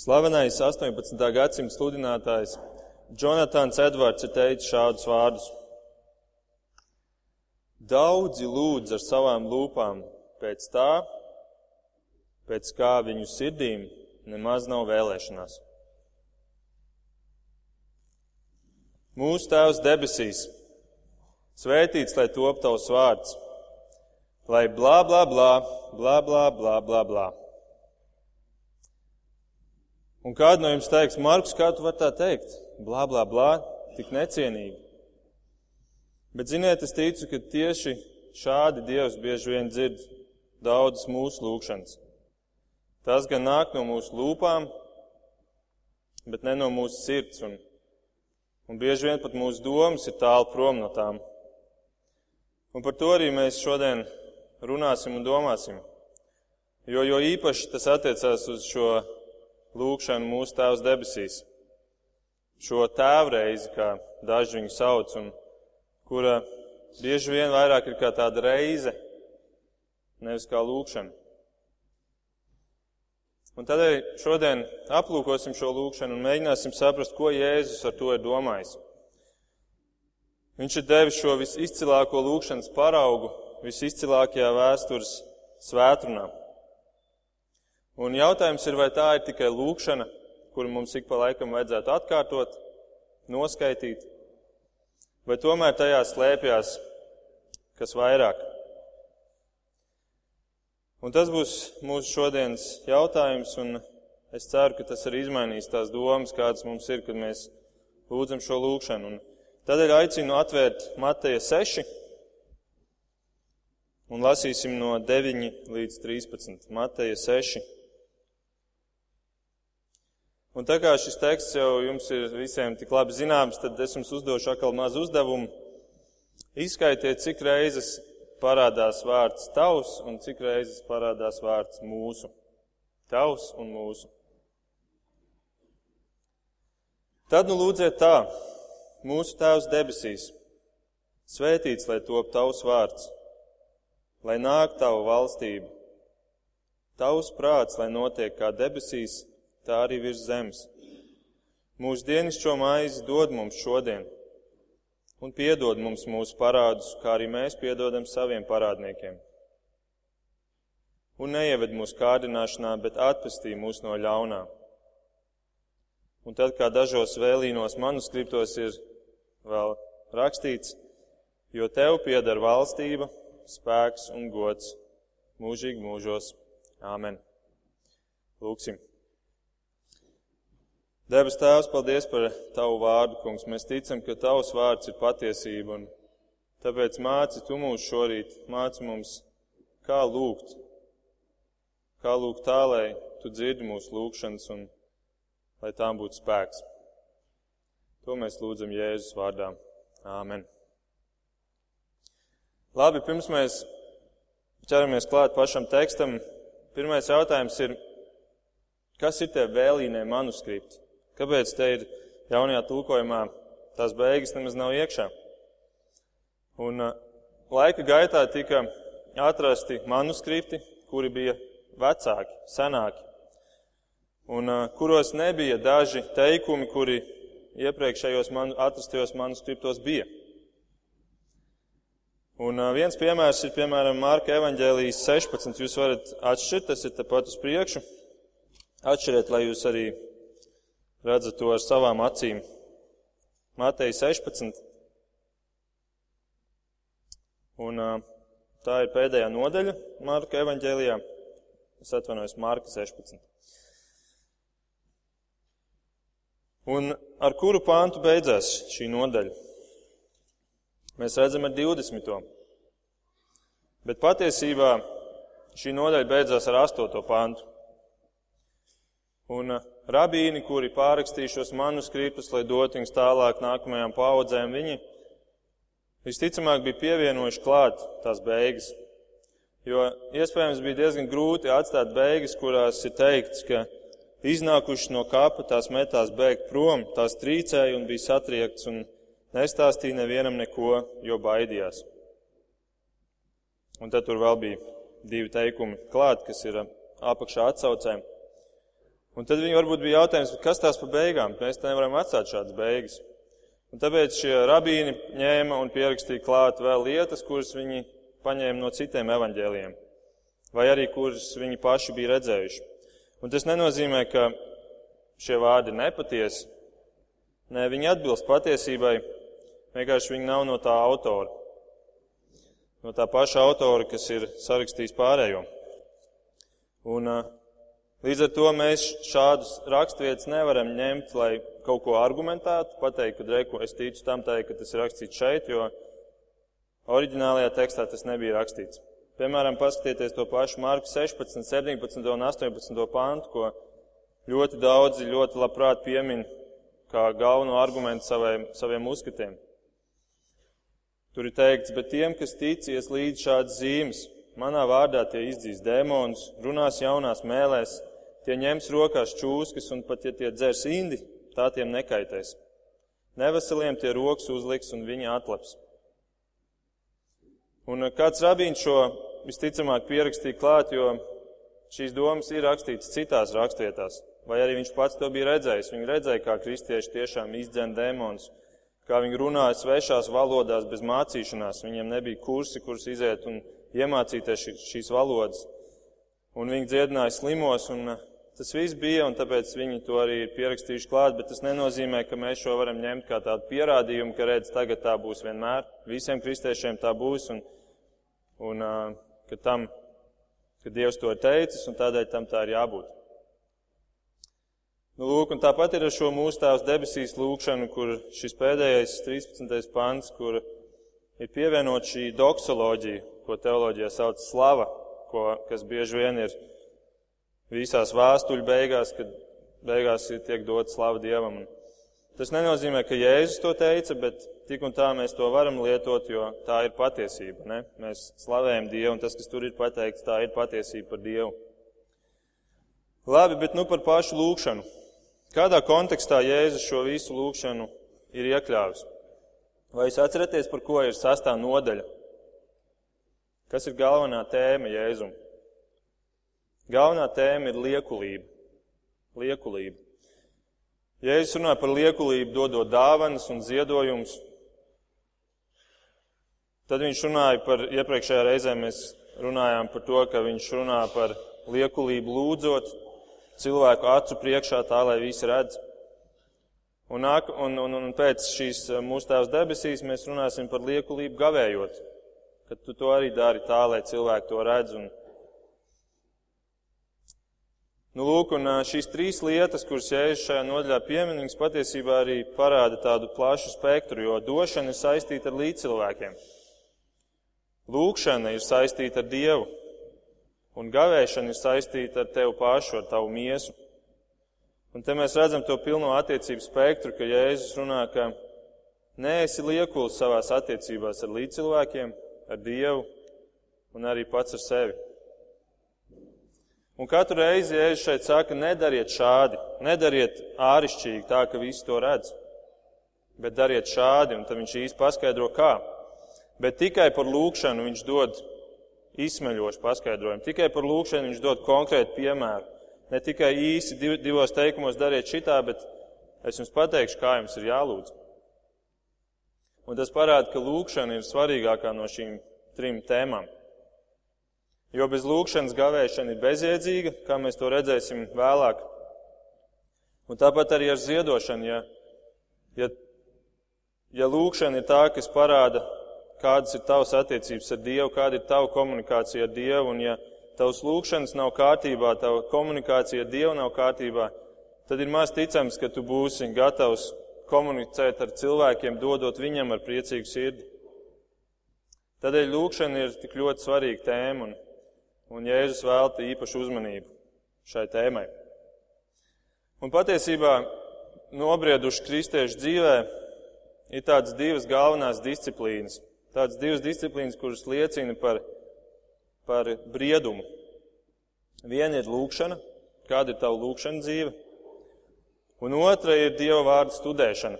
Slavenais 18. gadsimta sludinātājs Jonatans Edvards ir teicis šādus vārdus. Daudzi lūdz ar savām lūpām pēc tā, pēc kā viņu sirdīm nemaz nav vēlēšanās. Mūsu Tēvs debesīs, svētīts lai top tavs vārds, lai blā, blā, blā, blā, blā, blā, blā, blā. Un kādu no jums teiks, Marks, kā tu vari tā teikt? Blā, blā, blā, tik necienīgi. Bet ziniet, es ticu, ka tieši šādi Dievs bieži vien dzird daudzas mūsu lūgšanas. Tas gan nāk no mūsu lūpām, bet ne no mūsu sirds, un, un bieži vien pat mūsu domas ir tālu prom no tām. Un par to arī mēs šodien runāsim un domāsim. Jo, jo īpaši tas attiecās uz šo lūgšanu mūsu Tēvs debesīs. Šo tēvreizi, kā daži viņu sauc, un kura bieži vien vairāk ir kā tāda reize, nevis kā lūgšana. Un tādēļ šodien aplūkosim šo lūgšanu un mēģināsim saprast, ko Jēzus ar to ir domājis. Viņš ir devis šo visizcilāko lūgšanas paraugu visizcilākajā vēstures svētrunā. Un jautājums ir, vai tā ir tikai lūkšana, kuru mums ik pa laikam vajadzētu atkārtot, noskaitīt, vai tomēr tajā slēpjas kas vairāk. Un tas būs mūsu šodienas jautājums, un es ceru, ka tas arī izmainīs tās domas, kādas mums ir, kad mēs lūdzam šo lūgšanu. Un tādēļ aicinu atvērt Mateja 6 un lasīsim no 9 līdz 13. Mateja 6. Un tā kā šis teksts jau jums ir visiem tik labi zināms, tad es jums uzdošu atkal mazu uzdevumu. Izskaitiet, cik reizes parādās vārds tavs un cik reizes parādās vārds mūsu. Tavs un mūsu. Tad nu lūdziet tā, mūsu Tēvs debesīs, svētīts, lai top tavs vārds, lai nāk tava valstība, tavs prāts, lai notiek kā debesīs, tā arī virs zemes. Mūsu dienascho maizi dod mums šodien, un piedod mums mūsu parādus, kā arī mēs piedodam saviem parādniekiem. Un neieved mūsu kārdināšanā, bet atpestī mūs no ļaunā. Un tad, kā dažos vēlīnos manuskriptos ir vēl rakstīts, jo tev pieder valstība, spēks un gods mūžīgi mūžos. Āmen. Lūksim! Debes Tēvs, paldies par Tavu vārdu, kungs. Mēs ticam, ka Tavs vārds ir patiesība, tāpēc māci Tu mūs šorīt, māci mums, kā lūgt, kā lūgt tā, lai Tu dzirdi mūsu lūgšanas un lai tām būtu spēks. To mēs lūdzam Jēzus vārdā. Āmen. Labi, pirms mēs ķeramies klāt pašam tekstam, pirmais jautājums ir, kas ir tie vēlīnie manuskripti? Kāpēc te ir jaunajā tulkojumā tās beigas nemaz nav iekšā? Un uh, laika gaitā tika atrasti manuskripti, kuri bija vecāki, senāki, un uh, kuros nebija daži teikumi, kuri iepriekšējos man, atrastajos manuskriptos bija. Un uh, viens piemērs ir, piemēram, Mārka evaņģēlijas 16. Jūs varat atšķirt, tas ir tepat uz priekšu. Atšķiriet, lai jūs arī redzat to ar savām acīm. Mateja 16. Un tā ir pēdējā nodaļa Marka evaņģēlijā. Es atvainojos Marka 16. Un ar kuru pāntu beidzās šī nodaļa? Mēs redzam ar 20. Bet patiesībā šī nodaļa beidzās ar 8. pāntu. Un rabīni, kuri pārakstīja šos manuskriptus, lai dot viņus tālāk nākamajām paudzēm, viņi visticamāk bija pievienojuši klāt tās beigas. Jo iespējams bija diezgan grūti atstāt beigas, kurās ir teikts, ka iznākuši no kapa tās metās bēgt prom, tās trīcēja un bija satriekts un nestāstīja nevienam neko, jo baidījās. Un tad tur vēl bija divi teikumi klāt, kas ir apakšā atsaucēm. Un tad viņi varbūt bija jautājums, kas tās pa beigām? Mēs nevaram atstāt šādas beigas. Un tāpēc šie rabīni ņēma un pierakstīja klāt vēl lietas, kuras viņi paņēma no citiem evaņģēliem, vai arī kuras viņi paši bija redzējuši. Un tas nenozīmē, ka šie vārdi nepatiesi. Nē, viņi atbilst patiesībai, vienkārši viņi nav no tā autora. No tā paša autora, kas ir sarakstījis pārējo. Un uh, Līdz ar to mēs šādus raksturvietas nevaram ņemt, lai kaut ko argumentētu, pateikt, ka reku es ticu tam tai, ka tas ir rakstīts šeit, jo oriģinālajā tekstā tas nebija rakstīts. Piemēram, paskatieties to pašu Marku 16, 17 un 18 pantu, ko ļoti daudzi ļoti labprāt piemin kā galveno argumentu saviem, saviem uzskatiem. Tur ir teikts, bet tiem, kas ticies līdz šādas zīmes, manā vārdā tie izdzīs dēmonus, runās jaunās mēlēs, Tie ņems rokās čūskas, un pat ja tie dzers indi, tā tiem nekaitēs. Neveseliem tie rokas uzliks, un viņi atlaps. Un eh, kāds rabīns šo visticamāk pierakstīja klāt, jo šīs domas ir rakstītas citās rakstvietās. Vai arī viņš pats to bija redzējis. Viņi redzēja, kā kristieši tiešām izdzen demonus, kā viņi runāja svešās valodās bez mācīšanās. Viņiem nebija kursi, kurus iziet un iemācīties šīs valodas. Un viņi dziedināja slimos, un eh, Tas viss bija, un tāpēc viņi to arī ir pierakstījuši klāt, bet tas nenozīmē, ka mēs šo varam ņemt kā tādu pierādījumu, ka redz, tagad tā būs vienmēr. Visiem kristiešiem tā būs, un, un ka tam, ka Dievs to ir teicis, un tādēļ tam tā ir jābūt. Nu, lūk, un tāpat ir ar šo mūsu tēvs debesīs lūkšanu, kur šis pēdējais 13. pants, kur ir pievienot šī doksoloģija, ko teoloģijā sauc slava, ko, kas bieži vien ir visās vēstuļu beigās, kad beigās tiek dot slavu Dievam. Tas nenozīmē, ka Jēzus to teica, bet tik un tā mēs to varam lietot, jo tā ir patiesība. Ne? Mēs slavējam Dievu, un tas, kas tur ir pateikts, tā ir patiesība par Dievu. Labi, bet nu par pašu lūkšanu. Kādā kontekstā Jēzus šo visu lūkšanu ir iekļāvis? Vai jūs atceraties, par ko ir sastā nodaļa? Kas ir galvenā tēma Jēzum? Galvenā tēma ir liekulība. liekulība. Jēzus runā par liekulību, dodot dāvanas un ziedojumus. Tad viņš runāja par, iepriekšējā reizē mēs runājām par to, ka viņš runā par liekulību lūdzot cilvēku acu priekšā tā, lai visi redz. Un, un, un, un pēc šīs eh, mūsu tēvs debesīs mēs runāsim par liekulību gavējot, ka tu to arī dari tā, lai cilvēki to redz un, Nu, lūk, un šīs trīs lietas, kuras jēzus šajā nodaļā pieminīgs, patiesībā arī parāda tādu plašu spektru, jo došana ir saistīta ar līdzcilvēkiem. Lūkšana ir saistīta ar Dievu, un gavēšana ir saistīta ar tevi pašu, ar tavu miesu. Un te mēs redzam to pilno attiecību spektru, ka Jēzus runā, ka neesi liekuls savās attiecībās ar līdzcilvēkiem, ar Dievu un arī pats ar sevi. Un katru reizi Jēzus šeit saka, nedariet šādi, nedariet ārišķīgi tā, ka visi to redz, bet dariet šādi, un tad viņš īsti paskaidro, kā. Bet tikai par lūkšanu viņš dod izsmeļošu paskaidrojumu, tikai par lūkšanu viņš dod konkrētu piemēru. Ne tikai īsi divos teikumos dariet šitā, bet es jums pateikšu, kā jums ir jālūdz. Un tas parāda, ka lūkšana ir svarīgākā no šīm trim tēmām. Jo bez lūkšanas gavēšana ir bezjēdzīga, kā mēs to redzēsim vēlāk. Un tāpat arī ar ziedošanu, ja, ja, ja lūkšana ir tā, kas parāda, kādas ir tavas attiecības ar Dievu, kāda ir tava komunikācija ar Dievu, un ja tavs lūkšanas nav kārtībā, tava komunikācija ar Dievu nav kārtībā, tad ir maz ticams, ka tu būsi gatavs komunicēt ar cilvēkiem, dodot viņam ar priecīgu sirdi. Tādēļ lūkšana ir tik ļoti svarīga tēma. Un un Jēzus velta īpašu uzmanību šai tēmai. Un patiesībā nobrieduši kristiešu dzīvē ir tādas divas galvenās disciplīnas. Tādas divas disciplīnas, kuras liecina par, par briedumu. Viena ir lūkšana, kāda ir tava lūkšana dzīve, un otra ir Dieva vārdu studēšana.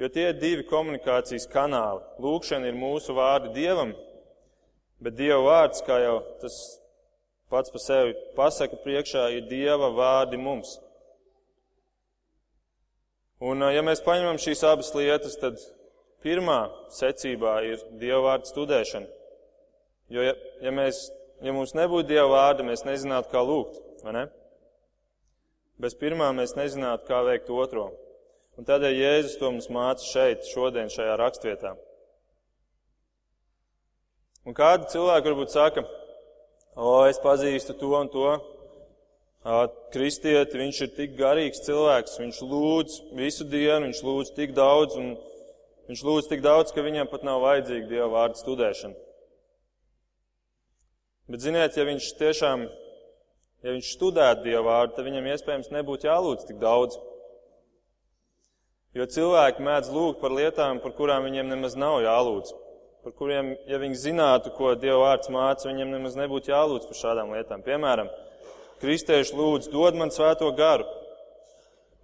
Jo tie ir divi komunikācijas kanāli. Lūkšana ir mūsu vārdi Dievam, Bet Dieva vārds, kā jau tas pats par sevi pasaka priekšā ir Dieva vārdi mums. Un, ja mēs paņemam šīs abas lietas, tad pirmā secībā ir Dieva vārdu studēšana. Jo, ja, ja, mēs, ja mums nebūtu Dieva vārda, mēs nezinātu, kā lūgt, ne? Bez pirmā mēs nezinātu, kā veikt otro. Un tādēļ Jēzus to mums māca šeit, šodien, šajā rakstvietā. Un kādi cilvēki varbūt saka, o, es pazīstu to un to, kristieti, viņš ir tik garīgs cilvēks, viņš lūdz visu dienu, viņš lūdz tik daudz, un viņš lūdz tik daudz, ka viņam pat nav vajadzīga Dieva vārda studēšana. Bet ziniet, ja viņš tiešām, ja viņš studētu Dieva vārdu, tad viņam iespējams nebūtu jālūdz tik daudz. Jo cilvēki mēdz lūgt par lietām, par kurām viņiem nemaz nav jālūdz. Par kuriem, ja viņi zinātu, ko Dieva vārds māca, viņiem nemaz nebūtu jālūdz par šādām lietām. Piemēram, Kristieši lūdz, dod man svēto garu,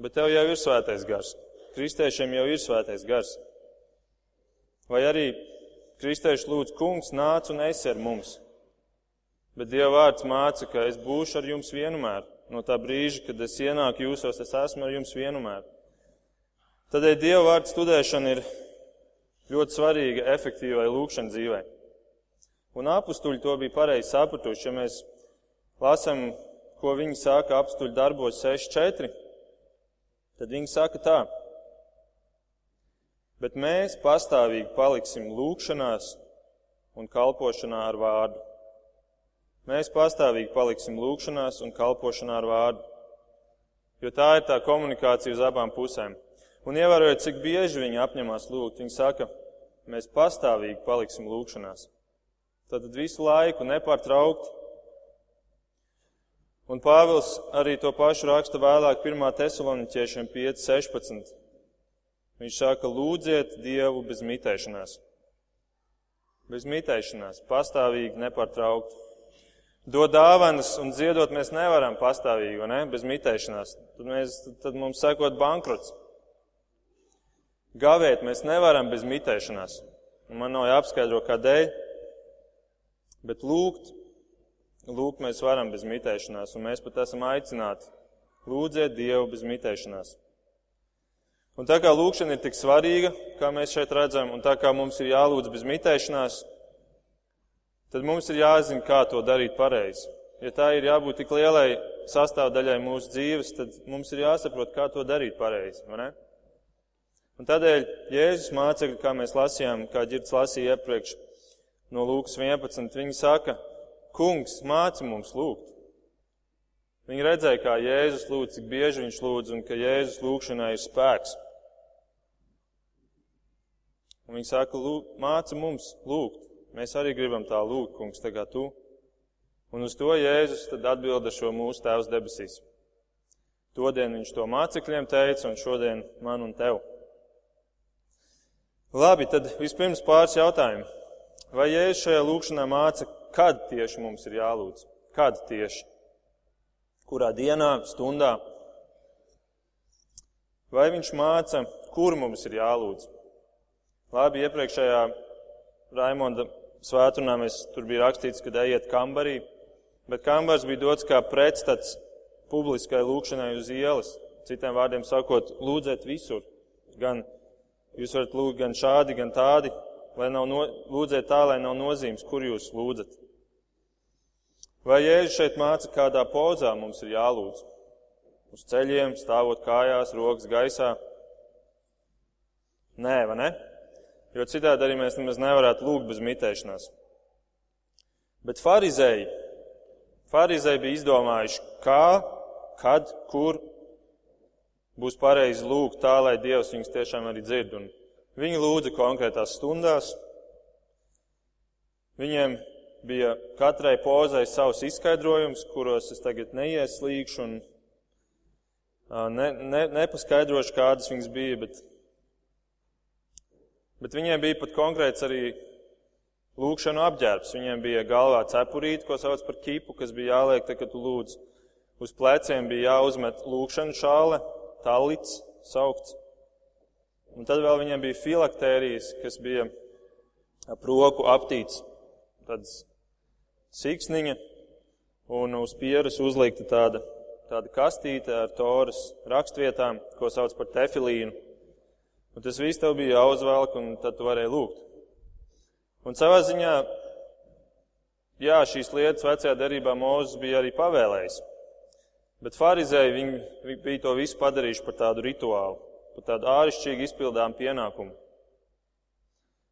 bet tev jau ir svētais gars. Kristiešiem jau ir svētais gars. Vai arī kristieši lūdz, kungs, nāc un esi ar mums. Bet Dieva vārds māca, ka es būšu ar jums vienmēr. No tā brīža, kad es ienāku jūsos, es esmu ar jums vienmēr. Tādēļ Dieva vārdu studēšana ir ļoti svarīga efektīvai lūkšanas dzīvē. Un apstuļi to bija pareizi sapratuši, ja mēs lasam ko viņi saka apstuļu darbos 6.4, tad viņi saka tā. Bet mēs pastāvīgi paliksim lūkšanās un kalpošanā ar vārdu. Mēs pastāvīgi paliksim lūkšanās un kalpošanā ar vārdu. Jo tā ir tā komunikācija uz abām pusēm. Un ievērojot, cik bieži viņi apņemās lūgt, viņi saka, mēs pastāvīgi paliksim lūkšanās. Tad visu laiku nepārtraukti Un Pāvils arī to pašu raksta vēlāk 1. tesaloniķiešiem 5.16. Viņš saka, lūdziet Dievu bez mitēšanās. Bez mitēšanās, pastāvīgi, nepārtraukti. Dod dāvanas un ziedot mēs nevaram pastāvīgi, ne? bez mitēšanās. Tad, mēs, tad mums sekot bankrots. Gavēt mēs nevaram bez mitēšanās. Man nav jāapskaidro, kādēļ, bet lūgt Lūk, mēs varam bez mitēšanās, un mēs pat esam aicināti lūdzēt Dievu bez mitēšanās. Un tā kā lūkšana ir tik svarīga, kā mēs šeit redzam, un tā kā mums ir jālūdz bez mitēšanās, tad mums ir jāzina, kā to darīt pareizi. Ja tā ir jābūt tik lielai sastāvdaļai mūsu dzīves, tad mums ir jāsaprot, kā to darīt pareizi. Un tādēļ Jēzus mācekļi, kā mēs lasījām, kā ģirds lasīja iepriekš no Lūkas 11, viņi saka, Kungs māca mums lūgt. Viņi redzēja, kā Jēzus lūdz, cik bieži viņš lūdz, un ka Jēzus lūgšanai ir spēks. Un viņi saka, lūk, māca mums lūgt. Mēs arī gribam tā lūgt, kungs, tā kā tu. Un uz to Jēzus tad atbilda šo mūsu tēvs debesīs. Todien viņš to mācekļiem teica, un šodien man un tev. Labi, tad vispirms pāris jautājumu. Vai Jēzus šajā lūkšanā māca, kad tieši mums ir jālūdz? Kad tieši? Kurā dienā, stundā? Vai viņš māca, kur mums ir jālūdz? Labi, iepriekšējā Raimonda svētdienā mēs tur bija rakstīts, ka ejiet kambarī, bet kambars bija dots kā pretstats publiskai lūkšanai uz ielas. Citiem vārdiem sakot, lūdzēt visur. Gan jūs varat lūgt gan šādi, gan tādi, lai nav no, lūdziet tā, lai nav nozīmes, kur jūs lūdzat. Vai Jēzus šeit māca, kādā pozā mums ir jālūdz? Uz ceļiem, stāvot kājās, rokas gaisā? Nē, vai ne? Jo citādi arī mēs nemaz nevarētu lūgt bez mitēšanās. Bet farizēji, farizēji bija izdomājuši, kā, kad, kur būs pareizi lūgt tā, lai Dievs viņus tiešām arī dzird. Un viņi lūdza konkrētās stundās. Viņiem bija katrai pozai savs izskaidrojums, kuros es tagad neieslīgšu un ne, ne, nepaskaidrošu, kādas viņas bija, bet, bet viņiem bija pat konkrēts arī lūkšanu apģērbs. Viņiem bija galvā cepurīte, ko sauc par kipu, kas bija jāliek, te, kad tu lūdz. Uz pleciem bija jāuzmet lūkšanu šāle, talits saukts. Un tad vēl viņiem bija filaktērijas, kas bija ap roku aptīts, tādas siksniņa, un uz pieras uzlikta tāda, tāda kastīte ar toras rakstvietām, ko sauc par tefilīnu. Un tas viss tev bija jāuzvelk, un tad tu varēji lūgt. Un savā ziņā, jā, šīs lietas vecajā derībā Mūzes bija arī pavēlējis. Bet farizēji viņi, viņi bija to visu padarījuši par tādu rituālu, par tādu āršķirīgi izpildām pienākumu.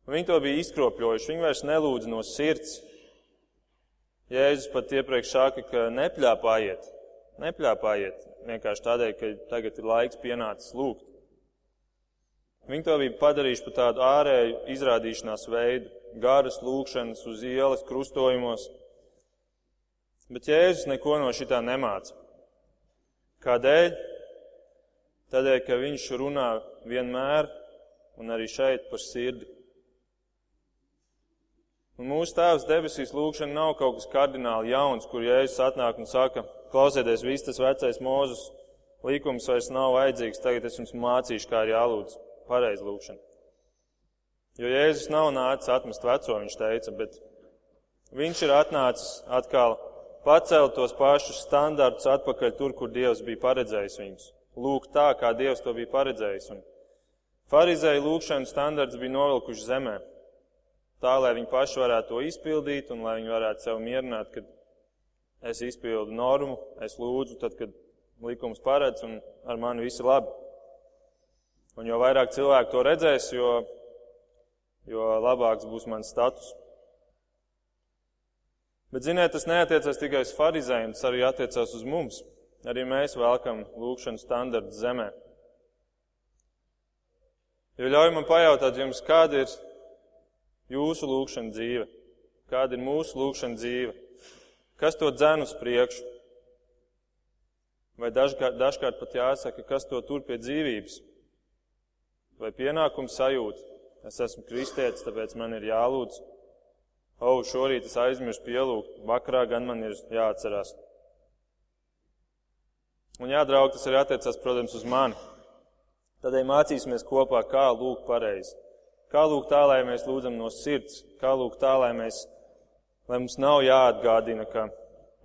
Un viņi to bija izkropļojuši, viņi vairs nelūdz no sirds. Jēzus pat iepriekš saka, ka nepļāpājiet, nepļāpājiet vienkārši tādēļ, ka tagad ir laiks pienācis lūgt. Viņi to bija padarījuši par tādu ārēju izrādīšanās veidu, garas lūkšanas uz ielas, krustojumos. Bet Jēzus neko no šitā nemāca. Kādēļ? Tādēļ, ka viņš runā vienmēr un arī šeit par sirdi. Un mūsu tēvs debesīs lūkšana nav kaut kas kardināli jauns, kur Jēzus atnāk un saka, klausieties, viss tas vecais mūzus likums vairs nav vajadzīgs, tagad es jums mācīšu, kā ir jālūdz pareizi lūkšana. Jo Jēzus nav nācis atmest veco, viņš teica, bet viņš ir atnācis atkal pacelt tos pašus standartus atpakaļ tur, kur Dievs bija paredzējis viņus. Lūk tā, kā Dievs to bija paredzējis. Un farizēju lūkšanu standarts bija novilkuši zemē. Tā, lai viņi paši varētu to izpildīt un lai viņi varētu sev mierināt, kad es izpildu normu, es lūdzu, tad, kad likums paredz un ar mani viss ir labi. Un jo vairāk cilvēku to redzēs, jo, jo labāks būs mans status. Bet, ziniet, tas neatiecas tikai uz farizējiem, tas arī attiecas uz mums. Arī mēs vēlkam lūkšanu standartu zemē. Jo ļauj man pajautāt jums, kāda ir jūsu lūkšana dzīve? Kāda ir mūsu lūkšana dzīve? Kas to dzen uz priekšu? Vai dažkārt, dažkārt pat jāsaka, kas to tur pie dzīvības? Vai pienākums sajūta? Es esmu kristietis, tāpēc man ir jālūdz. O, šorīt es aizmirsu pielūgt, vakarā gan man ir jāatcerās. Un jā, draugi, tas arī attiecās, protams, uz mani. Tādēļ mācīsimies kopā, kā lūgt pareizi. Kā lūgt tā, lai mēs lūdzam no sirds, kā lūgt tā, lai, mēs, lai mums nav jāatgādina, ka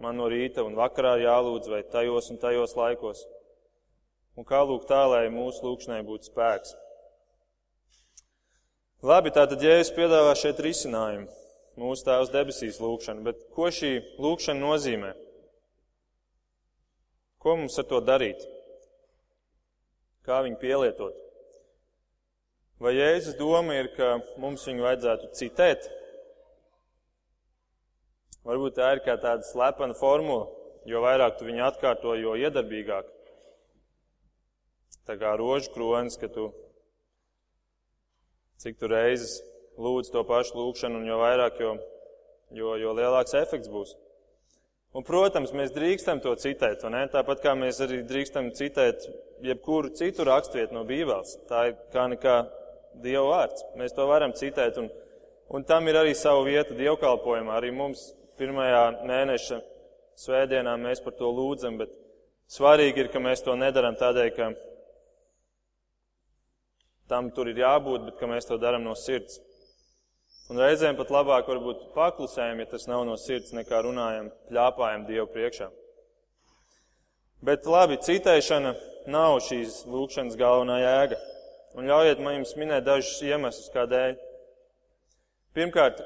man no rīta un vakarā jālūdz vai tajos un tajos laikos. Un kā lūgt tā, lai mūsu lūkšanai būtu spēks. Labi, tātad Jēzus piedāvā šeit risinājumu mūsu Tēvs debesīs lūkšana, bet ko šī lūkšana nozīmē? Ko mums ar to darīt? Kā viņu pielietot? Vai Jēzus doma ir, ka mums viņu vajadzētu citēt? Varbūt tā ir kā tāda slepena formula, jo vairāk tu viņu atkārto, jo iedarbīgāk. Tā kā rožu kronis, ka tu cik tu reizes lūdz to pašu lūgšanu, un jo vairāk, jo, jo, jo lielāks efekts būs. Un, protams, mēs drīkstam to citēt, tāpat kā mēs arī drīkstam citēt jebkuru citu rakstvietu no Bībeles. Tā ir kā nekā Dieva vārds. Mēs to varam citēt, un, un tam ir arī sava vieta dievkalpojumā. Arī mums pirmajā mēneša svētdienā mēs par to lūdzam, bet svarīgi ir, ka mēs to nedaram tādēļ, ka tam tur ir jābūt, bet ka mēs to darām no sirds. Un reizēm pat labāk varbūt paklusējam, ja tas nav no sirds, nekā runājam, pļāpājam Dievu priekšā. Bet labi, citēšana nav šīs lūkšanas galvenā jēga. Un ļaujiet man jums minēt dažus iemeslus, kādēļ. Pirmkārt,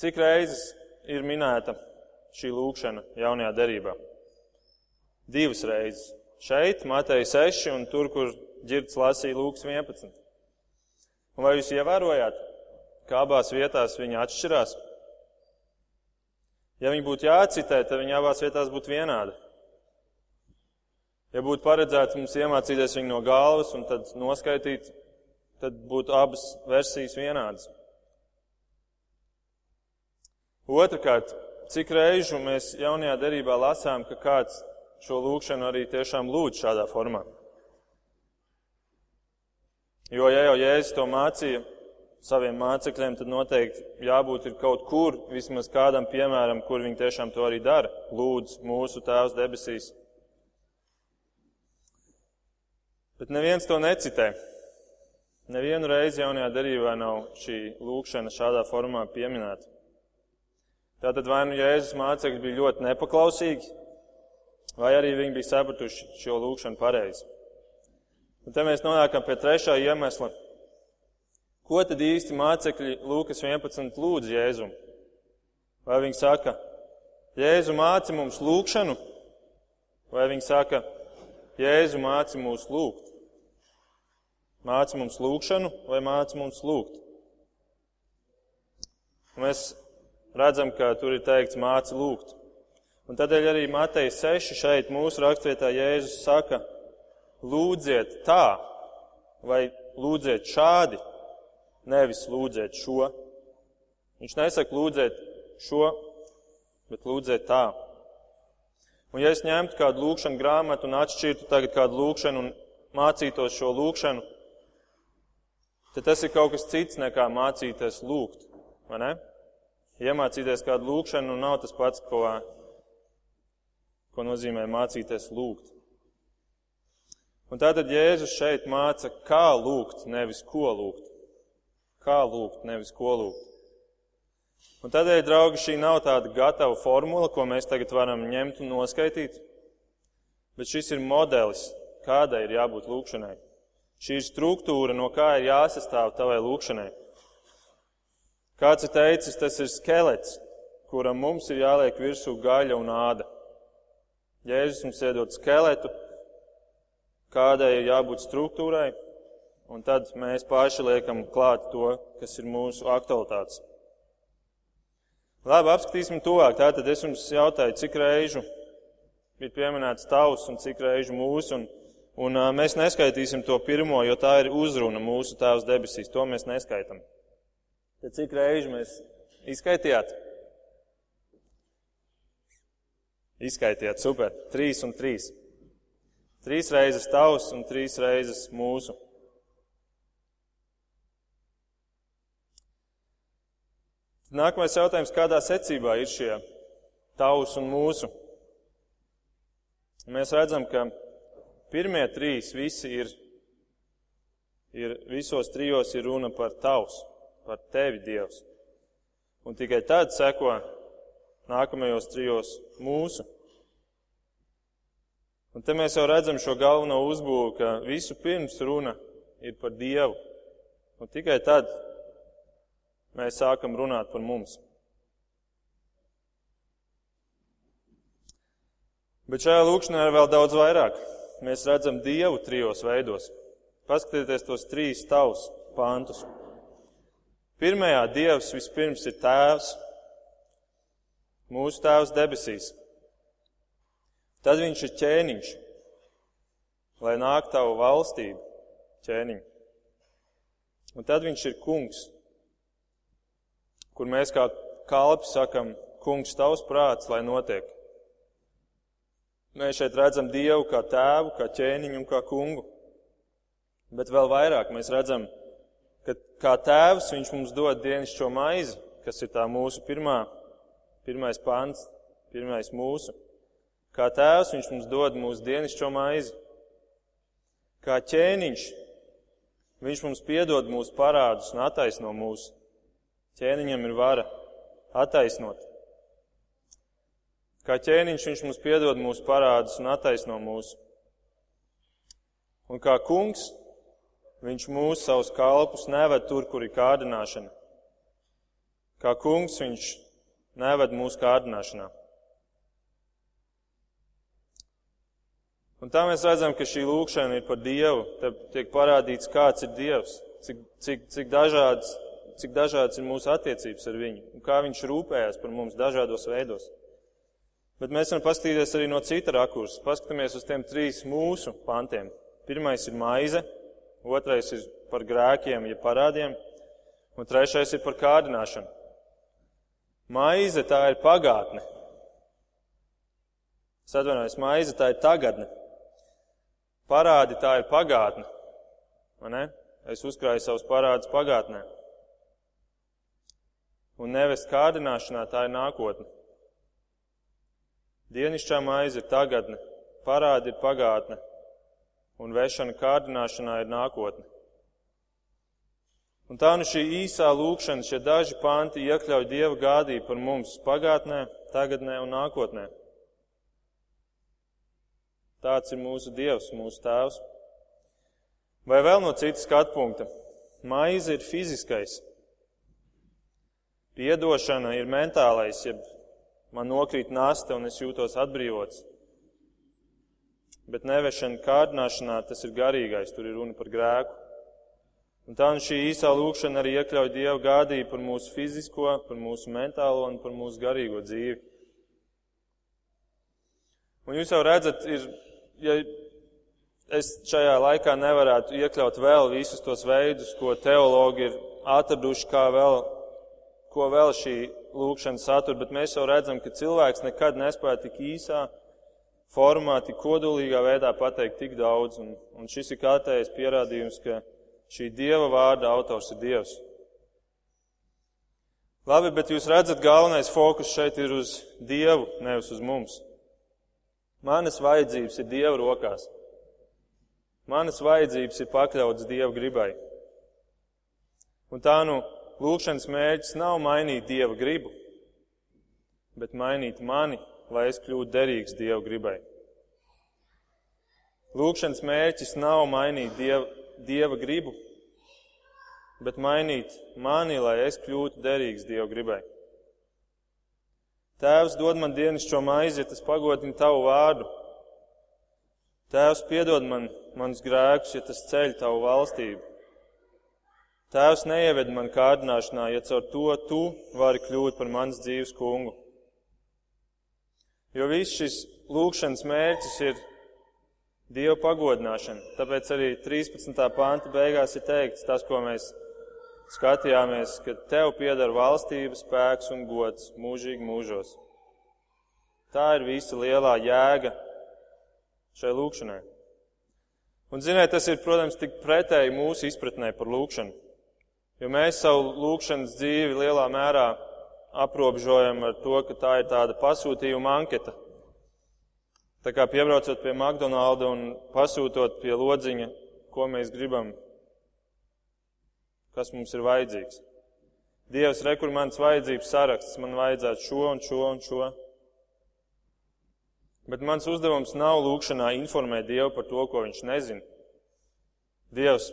cik reizes ir minēta šī lūkšana jaunajā derībā? Divas reizes. Šeit, Mateja 6, un tur, kur ģirds lasīja Lūks 11. Un vai jūs ievērojāt? Ka abās vietās viņi atšķirās. Ja viņi būtu jācitē, tad viņi abās vietās būtu vienādi. Ja būtu paredzēts mums iemācīties viņu no galvas un tad noskaitīt, tad būtu abas versijas vienādas. Otrakārt, cik reižu mēs jaunajā derībā lasām, ka kāds šo lūgšanu arī tiešām lūdz šādā formā. Jo, ja jau Jēzus to mācīja, saviem mācekļiem, tad noteikti jābūt ir kaut kur, vismaz kādam piemēram, kur viņi tiešām to arī dara. Lūdz mūsu Tēvs debesīs. Bet neviens to necitē. Nevienu reizi jaunajā derībā nav šī lūkšana šādā formā pieminēta. Tātad vai nu Jēzus mācekļi bija ļoti nepaklausīgi, vai arī viņi bija sapratuši šo lūgšanu pareizi. Un te mēs nonākam pie trešā iemesla. Ko tad īsti mācekļi Lūkas 11 lūdz Jēzum? Vai viņi saka, Jēzu māci mums lūgšanu, vai viņi saka, Jēzu māci mūs lūgt? Māci mums lūgšanu vai māci mums lūgt? Mēs redzam, ka tur ir teikts māci lūgt. Un tādēļ arī Mateja 6 šeit mūsu rakstvietā Jēzus saka, lūdziet tā, vai lūdziet šādi, nevis lūdziet šo. Viņš nesaka lūdziet šo, bet lūdziet tā. Un ja es ņemtu kādu lūkšanu grāmatu un atšķirtu tagad kādu lūkšanu un mācītos šo lūkšanu, tad tas ir kaut kas cits nekā mācīties lūgt, vai ne? Iemācīties kādu lūkšanu nav tas pats, ko, ko nozīmē mācīties lūgt. Un tātad Jēzus šeit māca, kā lūgt, nevis ko lūgt. Kā lūgt, nevis ko lūgt. Un tādēļ, draugi, šī nav tāda gatava formula, ko mēs tagad varam ņemt un noskaitīt, bet šis ir modelis, kādai ir jābūt lūkšanai. Šī ir struktūra, no kā ir jāsastāv tavai lūkšanai. Kāds ir teicis, tas ir skelets, kuram mums ir jāliek virsū gaļa un āda. Jēzus mums iedod skeletu, kādai ir jābūt struktūrai, un tad mēs paši liekam klāt to, kas ir mūsu aktualitātes. Labi, apskatīsim tuvāk. Tātad es jums jautāju, cik reižu ir pieminēts tavs un cik reižu mūsu, un, un mēs neskaitīsim to pirmo, jo tā ir uzruna mūsu tēvs debesīs. To mēs neskaitam. Tad cik reižu mēs izskaitījāt? Izskaitījāt, super. Trīs un trīs. Trīs reizes tavs un trīs reizes mūsu. Nākamais jautājums, kādā secībā ir šie tavs un mūsu? Mēs redzam, ka pirmie trīs visi ir, ir visos trijos ir runa par tavs, par tevi, Dievs. Un tikai tad seko nākamajos trijos mūsu. Un te mēs jau redzam šo galveno uzbūvu, ka visu pirms runa ir par Dievu. Un tikai tad mēs sākam runāt par mums. Bet šajā lūkšanā ir vēl daudz vairāk. Mēs redzam Dievu trijos veidos. Paskatieties tos trīs tavus pāntus. Pirmajā Dievs vispirms ir Tēvs, mūsu Tēvs debesīs. Tad viņš ir ķēniņš, lai nāk tavu valstību, ķēniņ. Un tad viņš ir kungs, kur mēs kā kalpi sakam, kungs, tavs prāts, lai notiek. Mēs šeit redzam Dievu kā tēvu, kā ķēniņu un kā kungu. Bet vēl vairāk mēs redzam, ka kā tēvs viņš mums dod dienascho maizi, kas ir tā mūsu pirmā, pirmais pants, pirmais mūsu. Kā tēvs viņš mums dod mūsu dienascho maizi. Kā ķēniņš viņš mums piedod mūsu parādus un attaisno mūsu. Ķēniņam ir vara attaisnot. Kā ķēniņš viņš mums piedod mūsu parādus un attaisno mūsu. Un kā kungs viņš mūsu savus kalpus neved tur, kur ir kārdināšana. Kā kungs viņš neved mūsu kārdināšanā. Un tā mēs redzam, ka šī lūkšana ir par Dievu. Te tiek parādīts, kāds ir Dievs, cik, cik, cik, dažāds, cik dažāds ir mūsu attiecības ar viņu un kā viņš rūpējas par mums dažādos veidos. Bet mēs varam paskatīties arī no cita rakursa. Paskatāmies uz tiem trīs mūsu pantiem. Pirmais ir maize, otrais ir par grēkiem, ja parādiem, un trešais ir par kārdināšanu. Maize tā ir pagātne. Es atvainojos, maize tā ir tagadne. Parādi tā ir pagātne. Es uzkrāju savus parādus pagātnē. Un nevest kārdināšanā tā ir nākotne. Dienišķā maize ir tagadne, parādi ir pagātne, un vešana kārdināšanā ir nākotne. Un tā nu šī īsā lūkšana, šie daži panti iekļauj Dieva gādību par mums pagātnē, tagadnē un nākotnē. Tāds ir mūsu Dievs, mūsu Tēvs. Vai vēl no citas skatu punkta? Maize ir fiziskais. Piedošana ir mentālais, jeb man nokrīt nasta un es jūtos atbrīvots. Bet nevešana kārdināšanā tas ir garīgais, tur ir runa par grēku. Un tā un šī īsā lūkšana arī iekļauj Dievu gādību par mūsu fizisko, par mūsu mentālo un par mūsu garīgo dzīvi. Un jūs jau redzat, ir, ja es šajā laikā nevarētu iekļaut vēl visus tos veidus, ko teologi ir atraduši, kā vēl, ko vēl šī lūkšana satur, bet mēs jau redzam, ka cilvēks nekad nespēja tik īsā formā, tik kodolīgā veidā pateikt tik daudz. Un, un šis ir kārtējais pierādījums, ka šī Dieva vārda autors ir Dievs. Labi, bet jūs redzat, galvenais fokus šeit ir uz Dievu, nevis uz mums. Manas vajadzības ir Dieva rokās. Manas vajadzības ir pakļautas Dieva gribai. Un tā nu, lūkšanas mērķis nav mainīt Dieva gribu, bet mainīt mani, lai es kļūtu derīgs Dieva gribai. Lūkšanas mērķis nav mainīt Dieva, dieva gribu, bet mainīt mani, lai es kļūtu derīgs Dieva gribai. Tēvs dod man dienascho maizi, ja tas pagodina tavu vārdu. Tēvs piedod man manus grēkus, ja tas ceļ tavu valstību. Tēvs neieved man kārdināšanā, ja caur to tu vari kļūt par manas dzīves kungu. Jo viss šis lūkšanas mērķis ir Dieva pagodināšana. Tāpēc arī 13. panta beigās ir teikts tas, ko mēs skatījāmies, ka tev pieder valstības spēks un gods mūžīgi mūžos. Tā ir visa lielā jēga šai lūkšanai. Un, ziniet, tas ir, protams, tik pretēji mūsu izpratnē par lūkšanu. Jo mēs savu lūkšanas dzīvi lielā mērā aprobežojam ar to, ka tā ir tāda pasūtījuma anketa. Tā kā piebraucot pie McDonalda un pasūtot pie lodziņa, ko mēs gribam, kas mums ir vajadzīgs. Dievs, rekur mans vajadzības saraksts, man vajadzētu šo un šo un šo. Bet mans uzdevums nav lūkšanā informēt Dievu par to, ko viņš nezina. Dievs,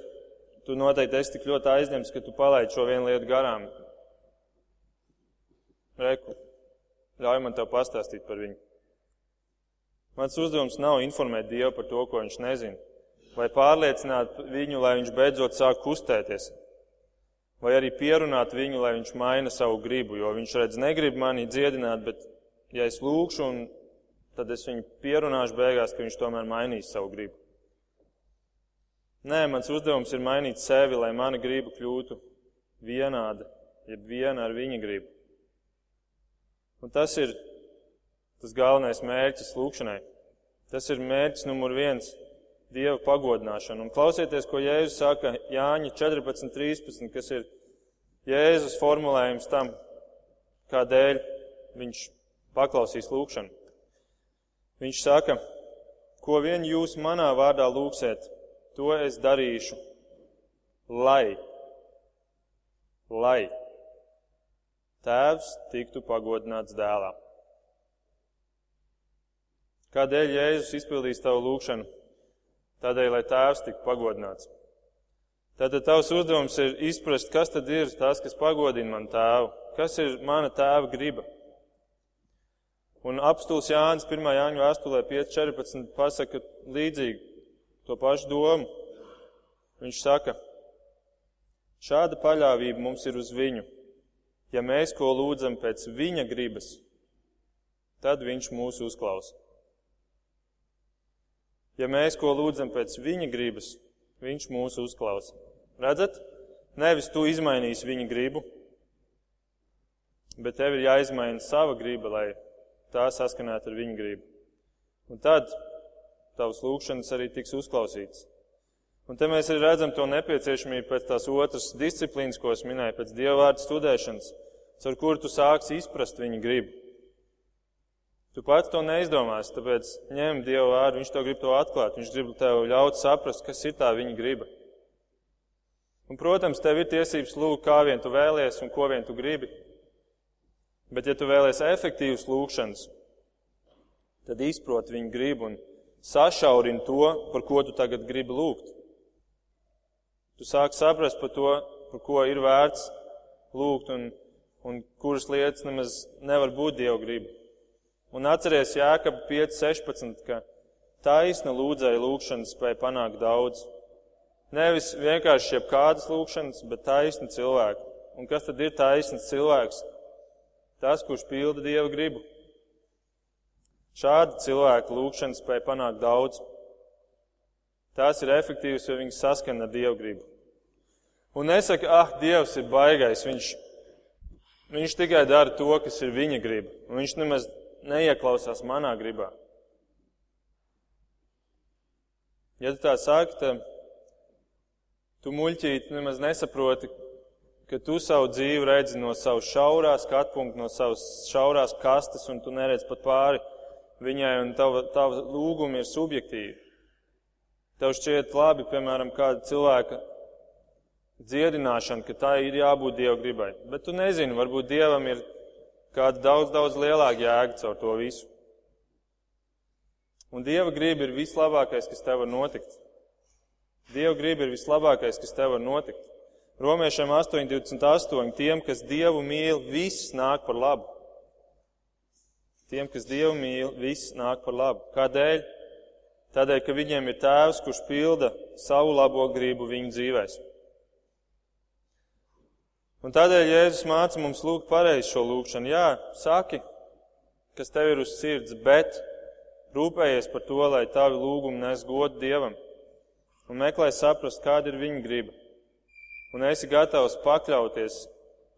tu noteikti esi tik ļoti aizņemts, ka tu palaidi šo vienu lietu garām. Reku, ļauj man tev pastāstīt par viņu. Mans uzdevums nav informēt Dievu par to, ko viņš nezina, vai pārliecināt viņu, lai viņš beidzot sāk kustēties, vai arī pierunāt viņu, lai viņš maina savu gribu, jo viņš redz, negrib mani dziedināt, bet ja es lūkšu, tad es viņu pierunāšu beigās, ka viņš tomēr mainīs savu gribu. Nē, mans uzdevums ir mainīt sevi, lai mana griba kļūtu vienāda, jeb viena ar viņa gribu. Un tas ir tas galvenais mērķis lūkšanai. Tas ir mērķis numur viens - Dieva pagodināšana. Un klausieties, ko Jēzus saka Jāņa 14.13, kas ir Jēzus formulējums tam, kādēļ viņš paklausīs lūkšanu. Viņš saka, ko vien jūs manā vārdā lūksiet, to es darīšu, lai, lai tēvs tiktu pagodināts dēlā. Kādēļ Jēzus izpildīs tavu lūgšanu? Tādēļ, lai tēvs tiktu pagodināts. Tātad tavs uzdevums ir izprast, kas tad ir tas, kas pagodina man tēvu, kas ir mana tēva griba. Un apstults Jānis 1. Jāņu vēstulē 5.14 pasaka līdzīgi to pašu domu. Viņš saka, šāda paļāvība mums ir uz viņu. Ja mēs ko lūdzam pēc viņa gribas, tad viņš mūs uzklausa. Ja mēs ko lūdzam pēc viņa gribas, viņš mūs uzklausa. Redzat? Nevis tu izmainīsi viņa gribu, bet tev ir jāizmaina sava griba, lai tā saskanētu ar viņa gribu. Un tad tavs lūgšanas arī tiks uzklausīts. Un te mēs arī redzam to nepieciešamību pēc tās otras disciplīnas, ko es minēju, pēc dievvvārdu studēšanas, caur kuru tu sāksi izprast viņa gribu. Tu pats to neizdomāsi, tāpēc ņem Dievu vārdu, Viņš to grib to atklāt, Viņš grib tev ļaut saprast, kas ir tā viņa griba. Un, protams, tev ir tiesības lūgt, kā vien tu vēlies un ko vien tu gribi. Bet, ja tu vēlies efektīvas lūgšanas, tad izprot viņu gribu un sašaurini to, par ko tu tagad gribi lūgt. Tu sāk saprast par to, par ko ir vērts lūgt un, un kuras lietas nemaz nevar būt Dieva griba. Un atceries Jākaba 5.16, ka taisna lūdzēja lūgšanas spēja panākt daudz. Nevis vienkārši jebkādas lūgšanas, bet taisni cilvēki. Un kas tad ir taisns cilvēks? Tas, kurš pilda Dieva gribu. Šādi cilvēki lūgšanas spēja panākt daudz. Tās ir efektīvas, jo viņas saskana ar Dieva gribu. Un nesaka, ah, Dievs ir baigais, viņš, viņš tikai dara to, kas ir viņa griba. Viņš nemaz neieklausās manā gribā. Ja tu tā saki, tad Tu muļķīt nemaz nesaproti, ka tu savu dzīvi redzi no savas šaurās skatu punkta, no savas šaurās kastes, un tu neredz pat pāri viņai, un tava, tava lūguma ir subjektīvi. Tev šķiet labi, piemēram, kāda cilvēka dziedināšana, ka tā ir jābūt Dieva gribai. Bet tu nezini, varbūt Dievam ir kāda daudz, daudz lielāka jēga caur to visu. Un Dieva griba ir vislabākais, kas tev var notikt. Dieva griba ir vislabākais, kas tev var notikt. Romiešiem 8,28. Tiem, kas Dievu mīl, viss nāk par labu. Tiem, kas Dievu mīl, viss nāk par labu. Kādēļ? Tādēļ, ka viņiem ir tēvs, kurš pilda savu labo gribu viņu dzīvēs. Un tādēļ Jēzus māca mums lūgt pareizi šo lūgšanu. Jā, saki, kas tev ir uz sirds, bet rūpējies par to, lai tavi lūgumi nes godu Dievam un meklē saprast, kāda ir viņa griba. Un esi gatavs pakļauties,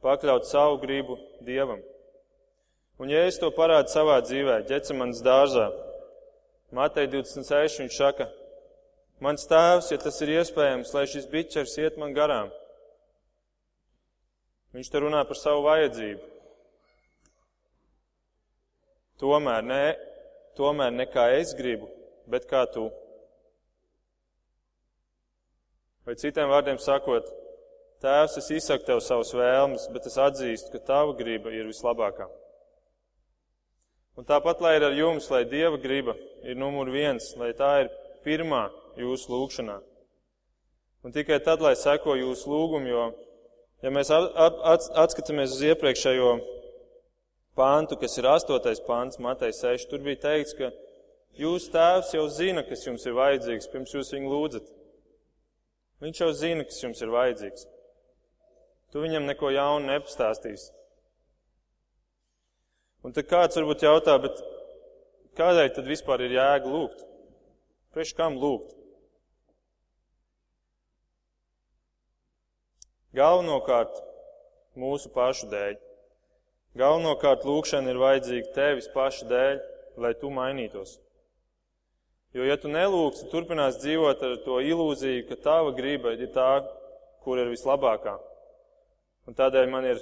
pakļaut savu gribu Dievam. Un ja es to parādu savā dzīvē, ģecemanas dārzā, Matei 26, viņš saka, mans tēvs, ja tas ir iespējams, lai šis biķers iet man garām. Viņš te runā par savu vajadzību. Tomēr ne, tomēr ne kā es gribu, bet kā tu. Vai citiem vārdiem sakot, Tēvs, es izsaku tev savus vēlmes, bet es atzīstu, ka tava griba ir vislabākā. Un tāpat, lai ir ar jums, lai Dieva griba ir numur viens, lai tā ir pirmā jūsu lūgšanā. Un tikai tad, lai seko jūsu lūgumu, jo, ja mēs atskatāmies uz iepriekšējo pāntu, kas ir astotais pāns, Matei 6, tur bija teikts, ka jūsu tēvs jau zina, kas jums ir vajadzīgs, pirms jūs viņu lūdzat. Viņš jau zina, kas jums ir vajadzīgs. Tu viņam neko jaunu nepastāstīsi. Un tad kāds varbūt jautā, bet kādēļ tad vispār ir jēga lūgt? Priekš kam lūgt? Galvenokārt mūsu pašu dēļ. Galvenokārt lūkšana ir vajadzīga tevis paša dēļ, lai tu mainītos. Jo, ja tu nelūgsi, turpinās dzīvot ar to ilūziju, ka tava griba ir tā, kur ir vislabākā. Un tādēļ man ir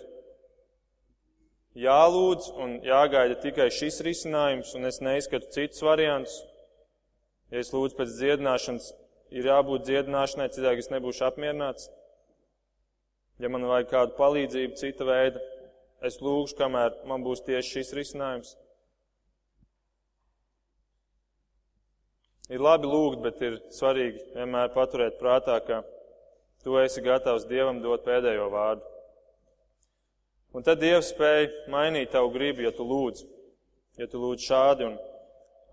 jālūdz un jāgaida tikai šis risinājums, un es neizskatu citus variantus. Ja es lūdzu pēc dziedināšanas, ir jābūt dziedināšanai, citādi es nebūšu apmierināts. Ja man vajag kādu palīdzību, cita veida, es lūgšu, kamēr man būs tieši šis risinājums. Ir labi lūgt, bet ir svarīgi vienmēr paturēt prātā, ka tu esi gatavs Dievam dot pēdējo vārdu. Un tad Dievs spēja mainīt tavu gribu, ja tu lūdz, ja tu lūdz šādi. Un,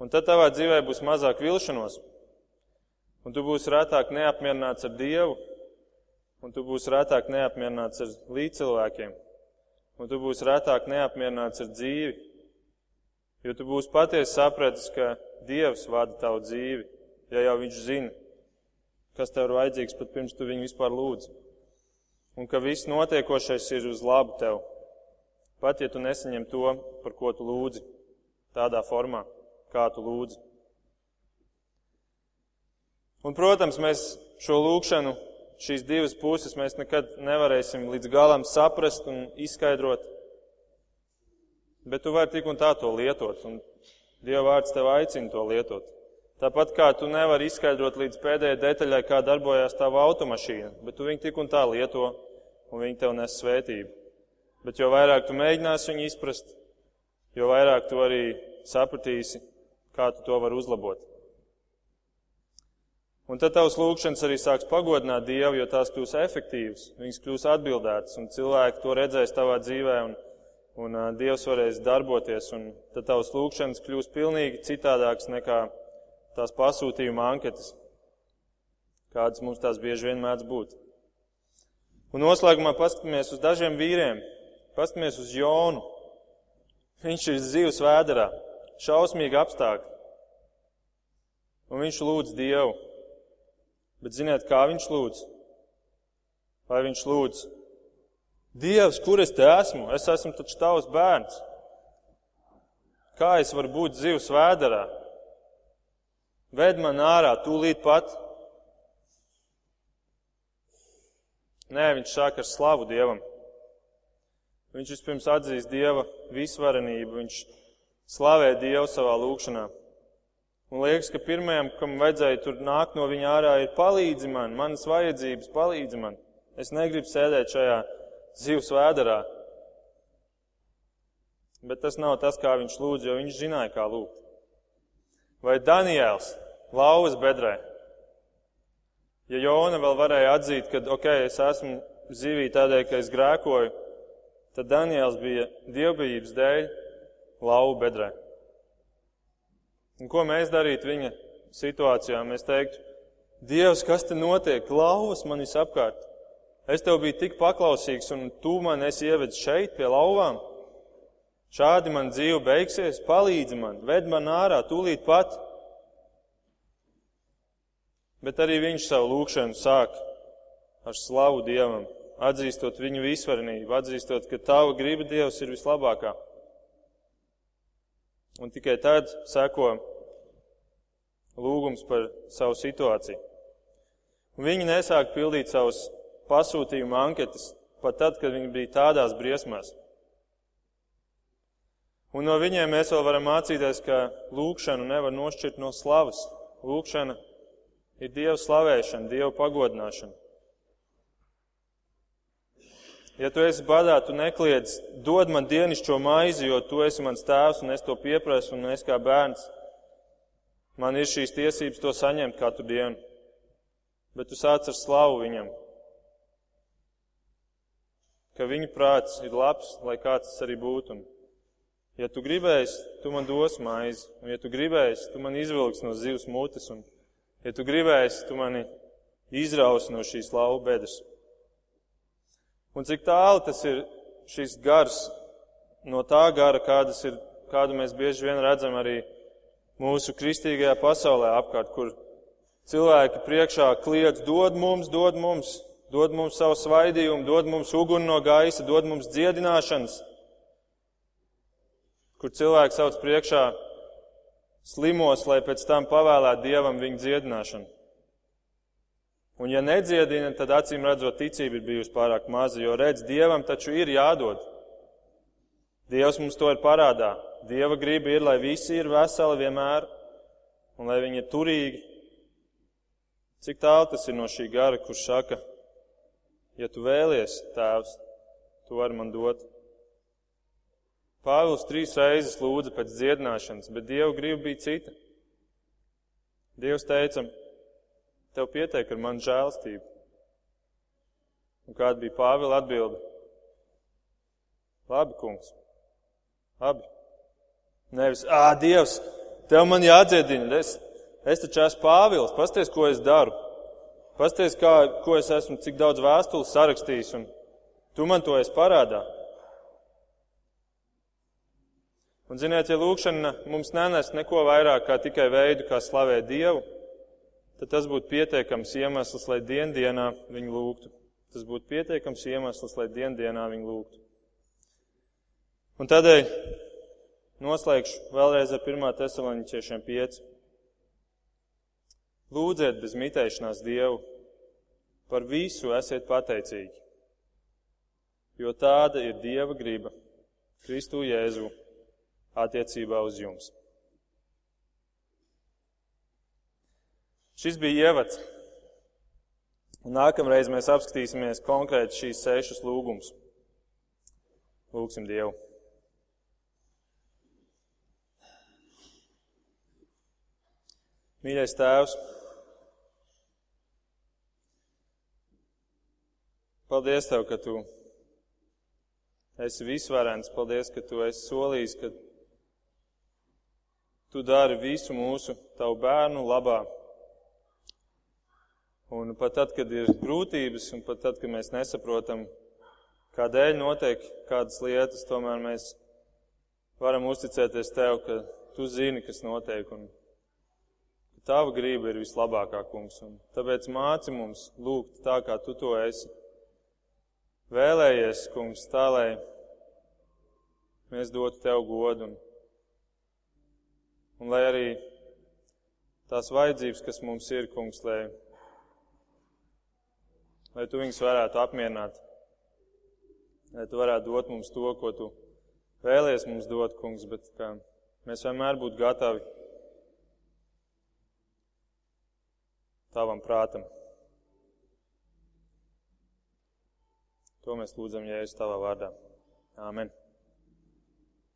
un tad tavā dzīvē būs mazāk vilšanos, un tu būsi retāk neapmierināts ar Dievu, un tu būsi retāk neapmierināts ar līdzcilvēkiem, un tu būsi retāk neapmierināts ar dzīvi, jo tu būsi patiesi sapratis, ka Dievs vada tavu dzīvi, ja jau Viņš zina, kas tev ir vajadzīgs pat pirms tu viņu vispār lūdz. Un ka viss notiekošais ir uz labu tev. Pat ja tu nesaņem to, par ko tu lūdzi, tādā formā, kā tu lūdzi. Un, protams, mēs šo lūgšanu, šīs divas puses, mēs nekad nevarēsim līdz galam saprast un izskaidrot. Bet tu vari tik un tā to lietot. Un Dieva vārds tev aicina to lietot. Tāpat kā tu nevari izskaidrot līdz pēdējai detaļai, kā darbojās tava automašīna, bet tu viņu tik un tā lieto, un viņi tev nes svētību. Bet jo vairāk tu mēģināsi viņu izprast, jo vairāk tu arī sapratīsi, kā tu to vari uzlabot. Un tad tavs lūgšanas arī sāks pagodināt Dievu, jo tās kļūs efektīvas, viņas kļūs atbildētas, un cilvēki to redzēs tavā dzīvē, un, un uh, Dievs varēs darboties, un tad tavs lūgšanas kļūs pilnīgi citādāks nekā tās pasūtījuma anketas, kādas mums tās bieži vien mēdz būt. Un noslēgumā paskatāmies uz dažiem vīriem, paskatāmies uz Jonu. Viņš ir zivs vēderā, šausmīgi apstākļi. Un viņš lūdz Dievu. Bet ziniet, kā viņš lūdz? Vai viņš lūdz? Dievs, kur es te esmu? Es esmu taču tavs bērns. Kā es varu būt zivs vēderā? Ved man ārā, tūlīt pat. Nē, viņš sāk ar slavu Dievam. Viņš vispirms atzīst Dieva visvarenību, viņš slavē Dievu savā lūkšanā. Un liekas, ka pirmajam, kam vajadzēja tur nākt no viņa ārā, ir palīdzi man, manas vajadzības, palīdzi man. Es negribu sēdēt šajā zivs vēderā. Bet tas nav tas, kā viņš lūdz, jo viņš zināja, kā lūgt. Vai Daniels, lauvas bedrē? Ja Jona vēl varēja atzīt, ka, ok, es esmu zivī tādēļ, ka es grēkoju, tad Daniels bija dievbijības dēļ lauva bedrē. Un ko mēs darītu viņa situācijā? Mēs teiktu, Dievs, kas te notiek? Lauvas man visapkārt. Es tev biju tik paklausīgs, un tu man esi ievedis šeit pie lauvām. Šādi man dzīve beigsies, palīdzi man, ved man ārā, tūlīt pat. Bet arī viņš savu lūgšanu sāk ar slavu Dievam atzīstot viņu visvarenību, atzīstot, ka tava griba Dievs ir vislabākā. Un tikai tad seko lūgums par savu situāciju. Un viņi nesāk pildīt savus pasūtījuma anketas pat tad, kad viņi bija tādās briesmās. Un no viņiem mēs vēl varam mācīties, ka lūkšanu nevar nošķirt no slavas. Lūkšana ir Dieva slavēšana, Dieva pagodināšana. Ja tu esi badā, tu nekliedz, dod man dienišķo maizi, jo tu esi mans tēvs un es to pieprasu un es kā bērns. Man ir šīs tiesības to saņemt katru dienu. Bet tu sāc ar slavu viņam. Ka viņa prāts ir labs, lai kāds tas arī būtu. Un, ja tu gribēsi, tu man dos maizi. Un ja tu gribēsi, tu man izvilks no zivs mutes. Un, ja tu gribēsi, tu mani izraus no šīs lauva bedres. Un cik tālu tas ir šis gars no tā gara, kādas ir, kādu mēs bieži vien redzam arī mūsu kristīgajā pasaulē apkārt, kur cilvēki priekšā kliedz, dod mums, dod mums, dod mums savu svaidījumu, dod mums uguni no gaisa, dod mums dziedināšanas, kur cilvēki sauc priekšā slimos, lai pēc tam pavēlētu Dievam viņu dziedināšanu. Un ja nedziedina, tad acīm redzot ticība ir bijusi pārāk maza, jo redz, Dievam taču ir jādod. Dievs mums to ir parādā. Dieva griba ir, lai visi ir veseli vienmēr un lai viņi ir turīgi. Cik tālu tas ir no šī gara, kurš saka, ja tu vēlies, tēvs, tu vari man dot. Pāvils trīs reizes lūdza pēc dziedināšanas, bet Dieva griba bija cita. Dievs teica, Tev pietiek ar manu žēlstību. Un kāda bija Pāvila atbilde? Labi, kungs. Labi. Nevis, ā, Dievs, tev man jādziedina. Es, es taču esmu Pāvils. Pasties, ko es daru. Pasties, kā, ko es esmu, cik daudz vēstules sarakstījis, un tu man to esi parādā. Un, ziniet, ja lūkšana mums nenes neko vairāk kā tikai veidu, kā slavēt Dievu, tad tas būtu pietiekams iemesls, lai diendienā viņu lūgtu. Tas būtu pietiekams iemesls, lai diendienā viņu lūgtu. Un tādēļ noslēgšu vēlreiz ar 1. tesaloņķiešiem 5. Lūdziet bez mitēšanās Dievu, par visu esiet pateicīgi, jo tāda ir Dieva griba Kristu Jēzu attiecībā uz jums. Šis bija ievads. Nākamreiz mēs apskatīsimies konkrēti šīs sešas lūgumus. Lūksim Dievu. Mīļais Tēvs, paldies Tev, ka Tu esi visvarens. Paldies, ka Tu esi solījis, ka Tu dari visu mūsu Tavu bērnu labā. Un pat tad, kad ir grūtības, un pat tad, kad mēs nesaprotam, kādēļ notiek kādas lietas, tomēr mēs varam uzticēties Tev, ka Tu zini, kas notiek. Un Tava grība ir vislabākā, kungs, un tāpēc māci mums lūgt tā, kā tu to esi. Vēlējies, kungs, tā, lai mēs dotu tev godu, un, un lai arī tās vajadzības, kas mums ir, kungs, lai, lai tu viņus varētu apmierināt, lai tu varētu dot mums to, ko tu vēlies mums dot, kungs, bet ka mēs vienmēr būtu gatavi tavam prātam. To mēs lūdzam Jēzus tavā vārdā. Āmen.